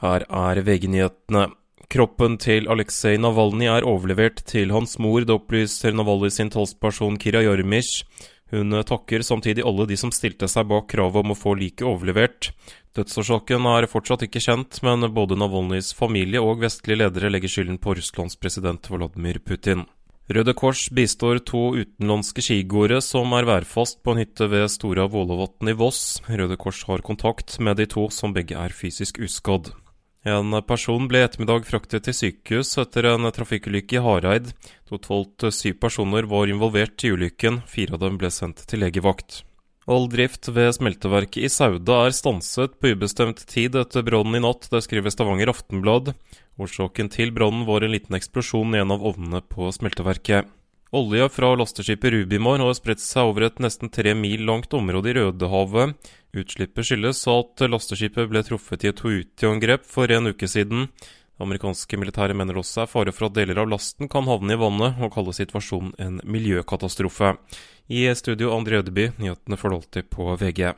Her er VG-nyhetene. Kroppen til Aleksej Navalnyj er overlevert til hans mor, det opplyser Navalnyj sin talsperson Kira Jormish. Hun takker samtidig alle de som stilte seg bak kravet om å få liket overlevert. Dødsårsaken er fortsatt ikke kjent, men både Navalnyjs familie og vestlige ledere legger skylden på Russlands president Vladimir Putin. Røde Kors bistår to utenlandske skigåere som er værfast på en hytte ved Stora Vålåvatn i Voss. Røde Kors har kontakt med de to, som begge er fysisk uskadd. En person ble i ettermiddag fraktet til sykehus etter en trafikkulykke i Hareid. Totalt syv personer var involvert i ulykken, fire av dem ble sendt til legevakt. All drift ved smelteverket i Sauda er stanset på ubestemt tid etter brannen i natt, det skriver Stavanger Aftenblad. Årsaken til brannen var en liten eksplosjon i en av ovnene på smelteverket. Olje fra lasteskipet Rubimar har spredt seg over et nesten tre mil langt område i Rødehavet. Utslippet skyldes at lasteskipet ble truffet i et Houthi-angrep for en uke siden. Det amerikanske militæret mener også er fare for at deler av lasten kan havne i vannet, og kaller situasjonen en miljøkatastrofe. I studio André Ødeby, nyhetene forholdt til på VG.